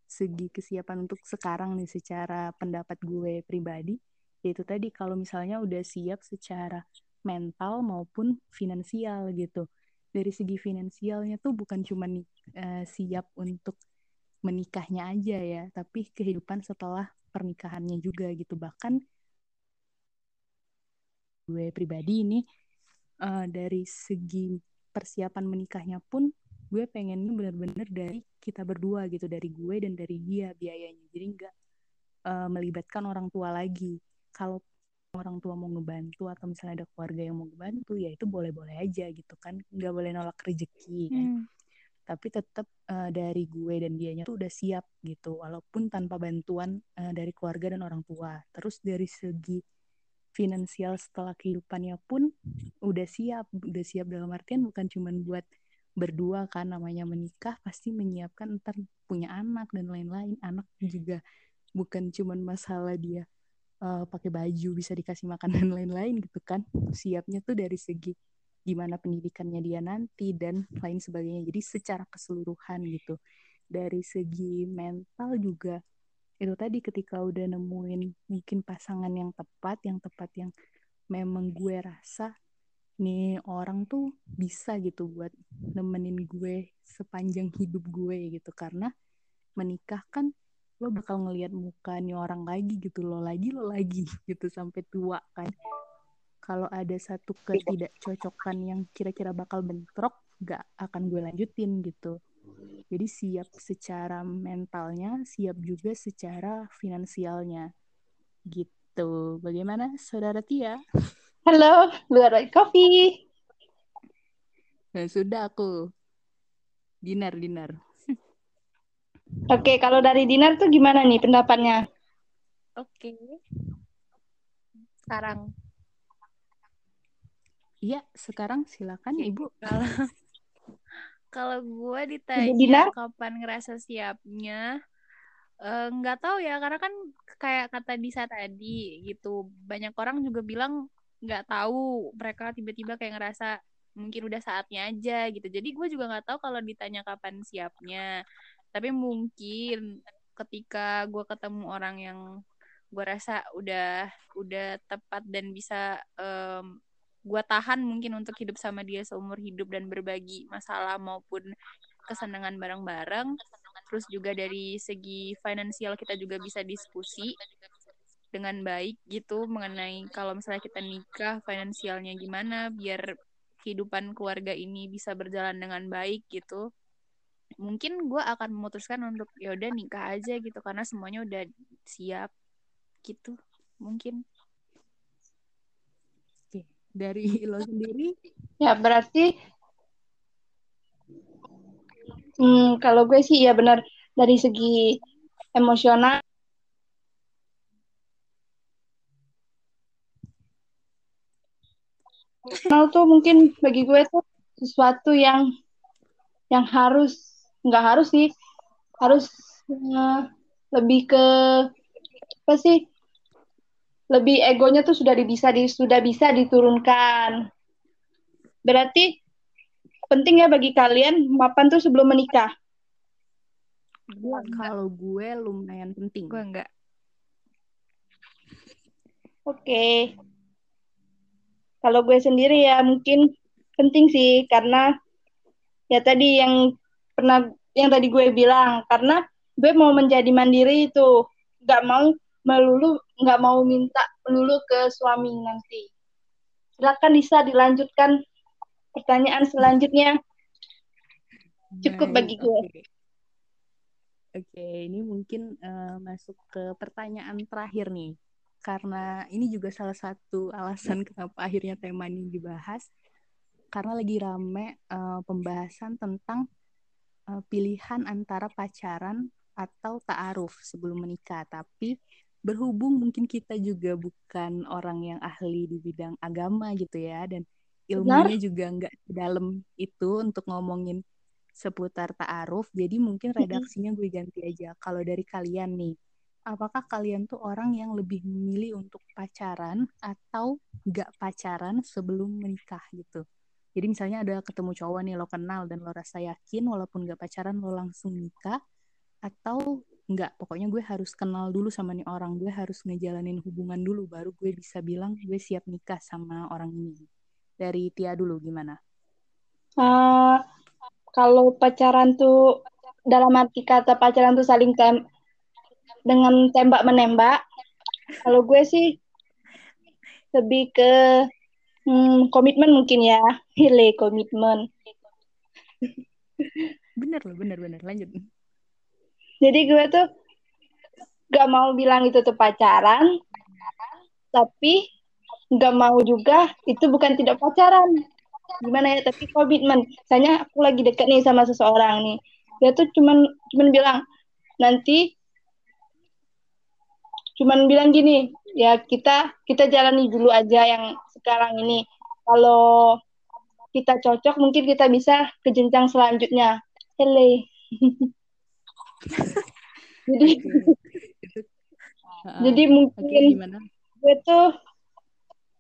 segi kesiapan untuk sekarang nih secara pendapat gue pribadi itu tadi kalau misalnya udah siap secara mental maupun finansial gitu dari segi finansialnya tuh bukan cuma uh, siap untuk menikahnya aja ya tapi kehidupan setelah pernikahannya juga gitu. Bahkan gue pribadi ini uh, dari segi persiapan menikahnya pun gue pengennya bener-bener dari kita berdua gitu dari gue dan dari dia biayanya. Jadi nggak uh, melibatkan orang tua lagi. Kalau orang tua mau ngebantu atau misalnya ada keluarga yang mau ngebantu ya itu boleh-boleh aja gitu kan. Nggak boleh nolak rezeki. Hmm. Tapi tetap uh, dari gue dan dianya tuh udah siap gitu. Walaupun tanpa bantuan uh, dari keluarga dan orang tua. Terus dari segi finansial setelah kehidupannya pun udah siap. Udah siap dalam artian bukan cuma buat berdua kan namanya menikah pasti menyiapkan ntar punya anak dan lain-lain. Anak juga bukan cuma masalah dia uh, pakai baju bisa dikasih makan dan lain-lain gitu kan. Siapnya tuh dari segi gimana pendidikannya dia nanti dan lain sebagainya. Jadi secara keseluruhan gitu. Dari segi mental juga itu tadi ketika udah nemuin mungkin pasangan yang tepat yang tepat yang memang gue rasa nih orang tuh bisa gitu buat nemenin gue sepanjang hidup gue gitu. Karena menikah kan lo bakal ngelihat muka nih orang lagi gitu lo lagi lo lagi (laughs) gitu sampai tua kan kalau ada satu ketidakcocokan yang kira-kira bakal bentrok gak akan gue lanjutin gitu. Jadi siap secara mentalnya siap juga secara finansialnya. Gitu. Bagaimana saudara Tia? Halo luar kopi. Nah, sudah aku. Dinner dinner. Oke, kalau dari Dinar tuh gimana nih pendapatnya? Oke. Sekarang. Iya, sekarang silakan Ibu. (laughs) Kalau kalau gue ditanya kapan ngerasa siapnya, eh, nggak uh, tahu ya karena kan kayak kata Disa tadi gitu banyak orang juga bilang nggak tahu mereka tiba-tiba kayak ngerasa mungkin udah saatnya aja gitu. Jadi gue juga nggak tahu kalau ditanya kapan siapnya. Tapi mungkin ketika gue ketemu orang yang gue rasa udah udah tepat dan bisa um, gue tahan mungkin untuk hidup sama dia seumur hidup dan berbagi masalah maupun kesenangan bareng-bareng terus juga dari segi finansial kita juga bisa diskusi dengan baik gitu mengenai kalau misalnya kita nikah finansialnya gimana biar kehidupan keluarga ini bisa berjalan dengan baik gitu mungkin gue akan memutuskan untuk ya udah nikah aja gitu karena semuanya udah siap gitu mungkin. Dari (laughs) lo sendiri? Ya berarti hmm, kalau gue sih ya benar dari segi emosional. Emosional tuh mungkin bagi gue tuh sesuatu yang yang harus nggak harus sih harus uh, lebih ke apa sih lebih egonya tuh sudah bisa di, sudah bisa diturunkan. Berarti penting ya bagi kalian mapan tuh sebelum menikah. Gua kalau gue lumayan penting. Gue enggak. Oke. Okay. Kalau gue sendiri ya mungkin penting sih karena ya tadi yang pernah yang tadi gue bilang karena gue mau menjadi mandiri itu nggak mau melulu nggak mau minta melulu ke suami nanti. Silakan bisa dilanjutkan pertanyaan selanjutnya. Cukup bagi gue. Oke, okay. ini mungkin uh, masuk ke pertanyaan terakhir nih. Karena ini juga salah satu alasan kenapa akhirnya tema ini dibahas. Karena lagi rame uh, pembahasan tentang uh, pilihan antara pacaran atau ta'aruf sebelum menikah. Tapi berhubung mungkin kita juga bukan orang yang ahli di bidang agama gitu ya dan ilmunya Benar? juga nggak dalam itu untuk ngomongin seputar ta'aruf jadi mungkin redaksinya gue ganti aja. Kalau dari kalian nih apakah kalian tuh orang yang lebih memilih untuk pacaran atau nggak pacaran sebelum menikah gitu? Jadi misalnya ada ketemu cowok nih lo kenal dan lo rasa yakin walaupun nggak pacaran lo langsung nikah atau nggak pokoknya gue harus kenal dulu sama nih orang. Gue harus ngejalanin hubungan dulu baru gue bisa bilang gue siap nikah sama orang ini. Dari Tia dulu gimana? Uh, kalau pacaran tuh dalam arti kata pacaran tuh saling tem dengan tembak menembak kalau gue sih lebih ke hmm, komitmen mungkin ya. (laughs) Hele komitmen. Bener loh bener bener. Lanjut jadi gue tuh gak mau bilang itu tuh pacaran tapi gak mau juga itu bukan tidak pacaran. Gimana ya tapi komitmen. Misalnya aku lagi deket nih sama seseorang nih dia tuh cuman cuman bilang nanti cuman bilang gini ya kita kita jalani dulu aja yang sekarang ini. Kalau kita cocok mungkin kita bisa ke jenjang selanjutnya. Hele (laughs) jadi jadi mungkin okay, gue tuh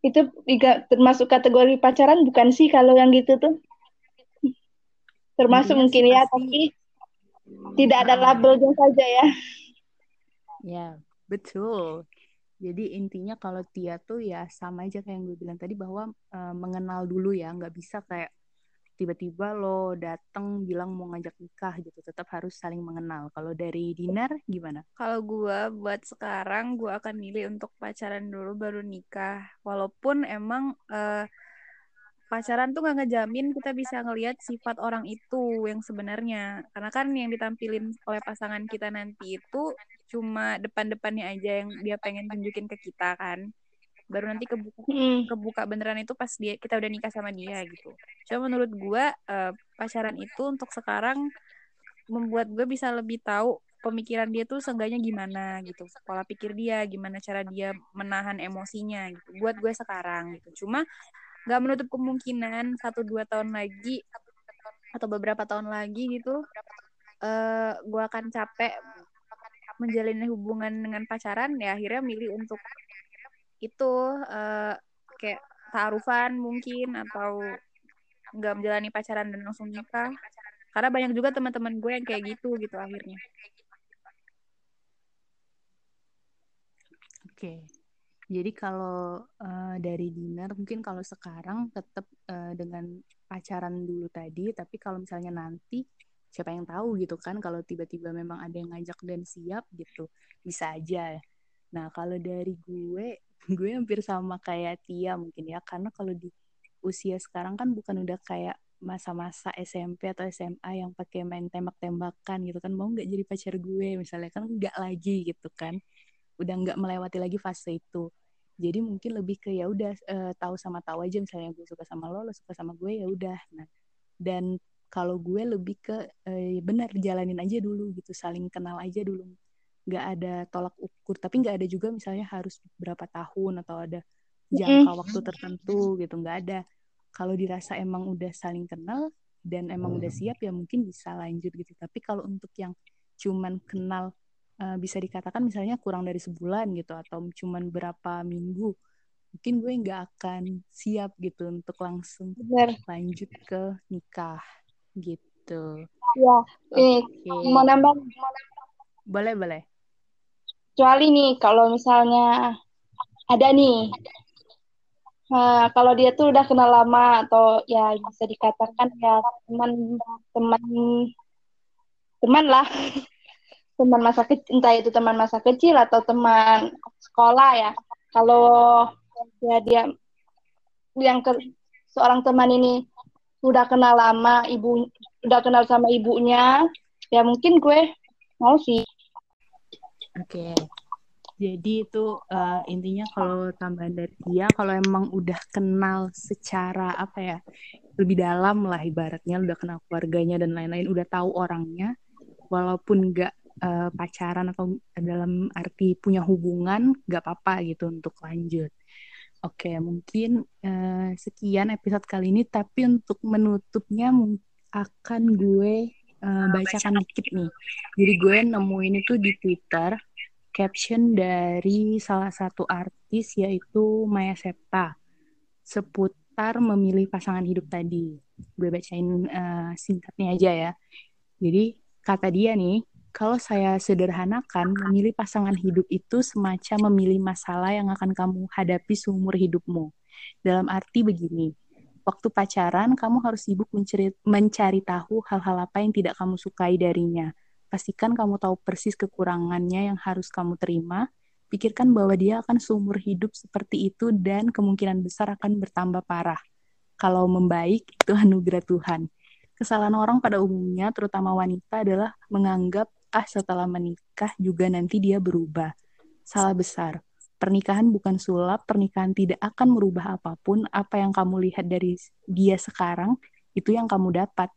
itu termasuk kategori pacaran bukan sih kalau yang gitu tuh? Termasuk Intinya mungkin ya tapi tidak ada labelnya saja ya. Ya betul. Jadi intinya kalau Tia tuh ya sama aja kayak yang gue bilang tadi bahwa uh, mengenal dulu ya nggak bisa kayak tiba-tiba lo dateng bilang mau ngajak nikah gitu tetap harus saling mengenal. Kalau dari Dinar gimana? Kalau gue buat sekarang gue akan milih untuk pacaran dulu baru nikah. Walaupun emang uh, pacaran tuh gak ngejamin kita bisa ngelihat sifat orang itu yang sebenarnya. Karena kan yang ditampilin oleh pasangan kita nanti itu cuma depan-depannya aja yang dia pengen tunjukin ke kita kan baru nanti kebuka hmm. kebuka beneran itu pas dia kita udah nikah sama dia gitu. Cuma menurut gue uh, pacaran itu untuk sekarang membuat gue bisa lebih tahu pemikiran dia tuh seenggaknya gimana gitu. Pola pikir dia gimana cara dia menahan emosinya gitu. Buat gue sekarang gitu. Cuma nggak menutup kemungkinan satu dua tahun lagi atau beberapa tahun lagi gitu uh, gue akan capek menjalin hubungan dengan pacaran ya akhirnya milih untuk itu uh, kayak taruhan mungkin atau nggak menjalani pacaran dan langsung nikah. Karena banyak juga teman-teman gue yang kayak gitu gitu akhirnya. Oke. Jadi kalau uh, dari dinner mungkin kalau sekarang tetap uh, dengan pacaran dulu tadi tapi kalau misalnya nanti siapa yang tahu gitu kan kalau tiba-tiba memang ada yang ngajak dan siap gitu bisa aja. Nah kalau dari gue (laughs) gue hampir sama kayak Tia mungkin ya karena kalau di usia sekarang kan bukan udah kayak masa-masa SMP atau SMA yang pakai main tembak-tembakan gitu kan mau nggak jadi pacar gue misalnya kan nggak lagi gitu kan. Udah nggak melewati lagi fase itu. Jadi mungkin lebih ke ya udah uh, tahu sama tahu aja misalnya gue suka sama lo lo suka sama gue ya udah. Nah dan kalau gue lebih ke uh, benar jalanin aja dulu gitu saling kenal aja dulu nggak ada tolak ukur tapi nggak ada juga misalnya harus berapa tahun atau ada jangka mm. waktu tertentu gitu nggak ada kalau dirasa emang udah saling kenal dan emang udah siap ya mungkin bisa lanjut gitu tapi kalau untuk yang cuman kenal uh, bisa dikatakan misalnya kurang dari sebulan gitu atau cuman berapa minggu mungkin gue nggak akan siap gitu untuk langsung Bener. lanjut ke nikah gitu ya ini okay. mau nambah boleh boleh kecuali nih kalau misalnya ada nih Nah, kalau dia tuh udah kenal lama atau ya bisa dikatakan ya teman teman teman lah. (laughs) Teman masa kecil entah itu teman masa kecil atau teman sekolah ya. Kalau ya dia yang ke seorang teman ini udah kenal lama ibu udah kenal sama ibunya ya mungkin gue mau sih oke okay. Jadi itu uh, intinya kalau tambahan dari dia, kalau emang udah kenal secara apa ya lebih dalam lah ibaratnya, udah kenal keluarganya dan lain-lain, udah tahu orangnya, walaupun nggak uh, pacaran atau dalam arti punya hubungan, nggak apa-apa gitu untuk lanjut. Oke, mungkin uh, sekian episode kali ini, tapi untuk menutupnya akan gue uh, bacakan dikit nih. Jadi gue nemuin itu di Twitter caption dari salah satu artis yaitu Maya Septa seputar memilih pasangan hidup tadi. Gue bacain uh, singkatnya aja ya. Jadi kata dia nih, kalau saya sederhanakan, memilih pasangan hidup itu semacam memilih masalah yang akan kamu hadapi seumur hidupmu. Dalam arti begini, waktu pacaran kamu harus sibuk mencari, mencari tahu hal-hal apa yang tidak kamu sukai darinya Pastikan kamu tahu persis kekurangannya yang harus kamu terima. Pikirkan bahwa dia akan seumur hidup seperti itu dan kemungkinan besar akan bertambah parah. Kalau membaik, itu (laughs) anugerah Tuhan. Kesalahan orang pada umumnya, terutama wanita, adalah menganggap, ah setelah menikah juga nanti dia berubah. Salah besar. Pernikahan bukan sulap, pernikahan tidak akan merubah apa pun. Apa yang kamu lihat dari dia sekarang, itu yang kamu dapat.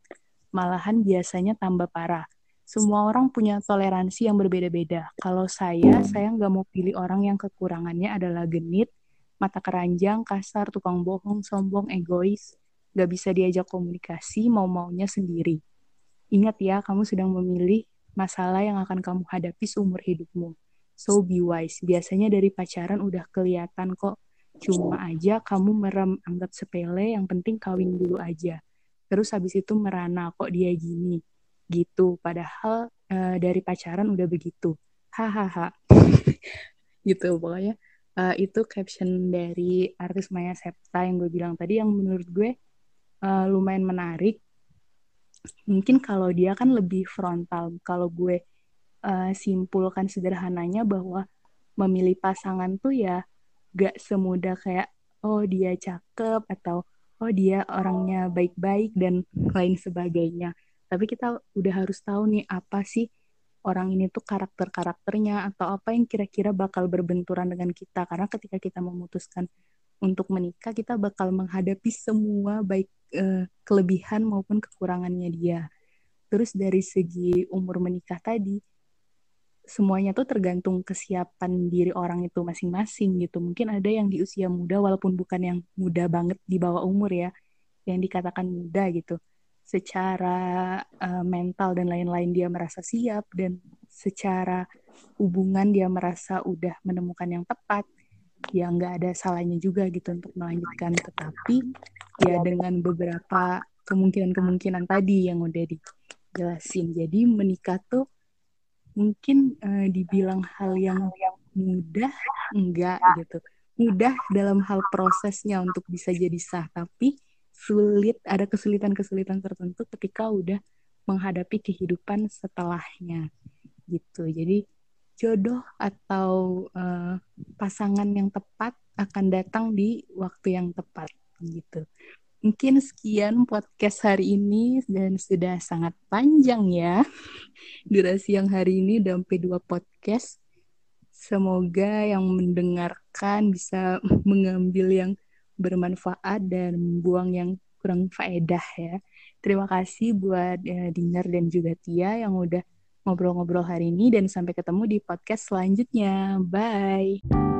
Malahan biasanya tambah parah semua orang punya toleransi yang berbeda-beda. Kalau saya, saya nggak mau pilih orang yang kekurangannya adalah genit, mata keranjang, kasar, tukang bohong, sombong, egois, nggak bisa diajak komunikasi, mau-maunya sendiri. Ingat ya, kamu sedang memilih masalah yang akan kamu hadapi seumur hidupmu. So be wise. Biasanya dari pacaran udah kelihatan kok. Cuma aja kamu merem anggap sepele, yang penting kawin dulu aja. Terus habis itu merana, kok dia gini? Gitu. Padahal uh, dari pacaran udah begitu. Hahaha. (laughs) Gitu pokoknya. Uh, itu caption dari artis Maya Septa yang gue bilang tadi yang menurut gue uh, lumayan menarik. Mungkin kalau dia kan lebih frontal. Kalau gue uh, simpulkan sederhananya bahwa memilih pasangan tuh ya gak semudah kayak oh dia cakep atau oh dia orangnya baik-baik dan lain sebagainya. Tapi kita udah harus tahu nih apa sih orang ini tuh karakter-karakternya atau apa yang kira-kira bakal berbenturan dengan kita. Karena ketika kita memutuskan untuk menikah kita bakal menghadapi semua baik eh, kelebihan maupun kekurangannya dia. Terus dari segi umur menikah tadi semuanya tuh tergantung kesiapan diri orang itu masing-masing gitu. Mungkin ada yang di usia muda walaupun bukan yang muda banget di bawah umur ya yang dikatakan muda gitu. Secara uh, mental dan lain-lain dia merasa siap dan secara hubungan dia merasa udah menemukan yang tepat ya nggak ada salahnya juga gitu untuk melanjutkan. Tetapi ya dengan beberapa kemungkinan-kemungkinan tadi yang udah dijelasin. Jadi menikah tuh mungkin uh, dibilang hal yang mudah enggak gitu. Mudah dalam hal prosesnya untuk bisa jadi sah tapi sulit ada kesulitan-kesulitan tertentu ketika udah menghadapi kehidupan setelahnya gitu. Jadi jodoh atau uh, pasangan yang tepat akan datang di waktu yang tepat gitu mungkin sekian podcast hari ini dan sudah sangat panjang ya durasi yang hari ini udah sampai dua podcast semoga yang mendengarkan bisa (laughs) mengambil yang bermanfaat dan membuang yang kurang faedah ya. Terima kasih buat ya, Dinar dan juga Tia yang udah ngobrol-ngobrol hari ini dan sampai ketemu di podcast selanjutnya. Bye.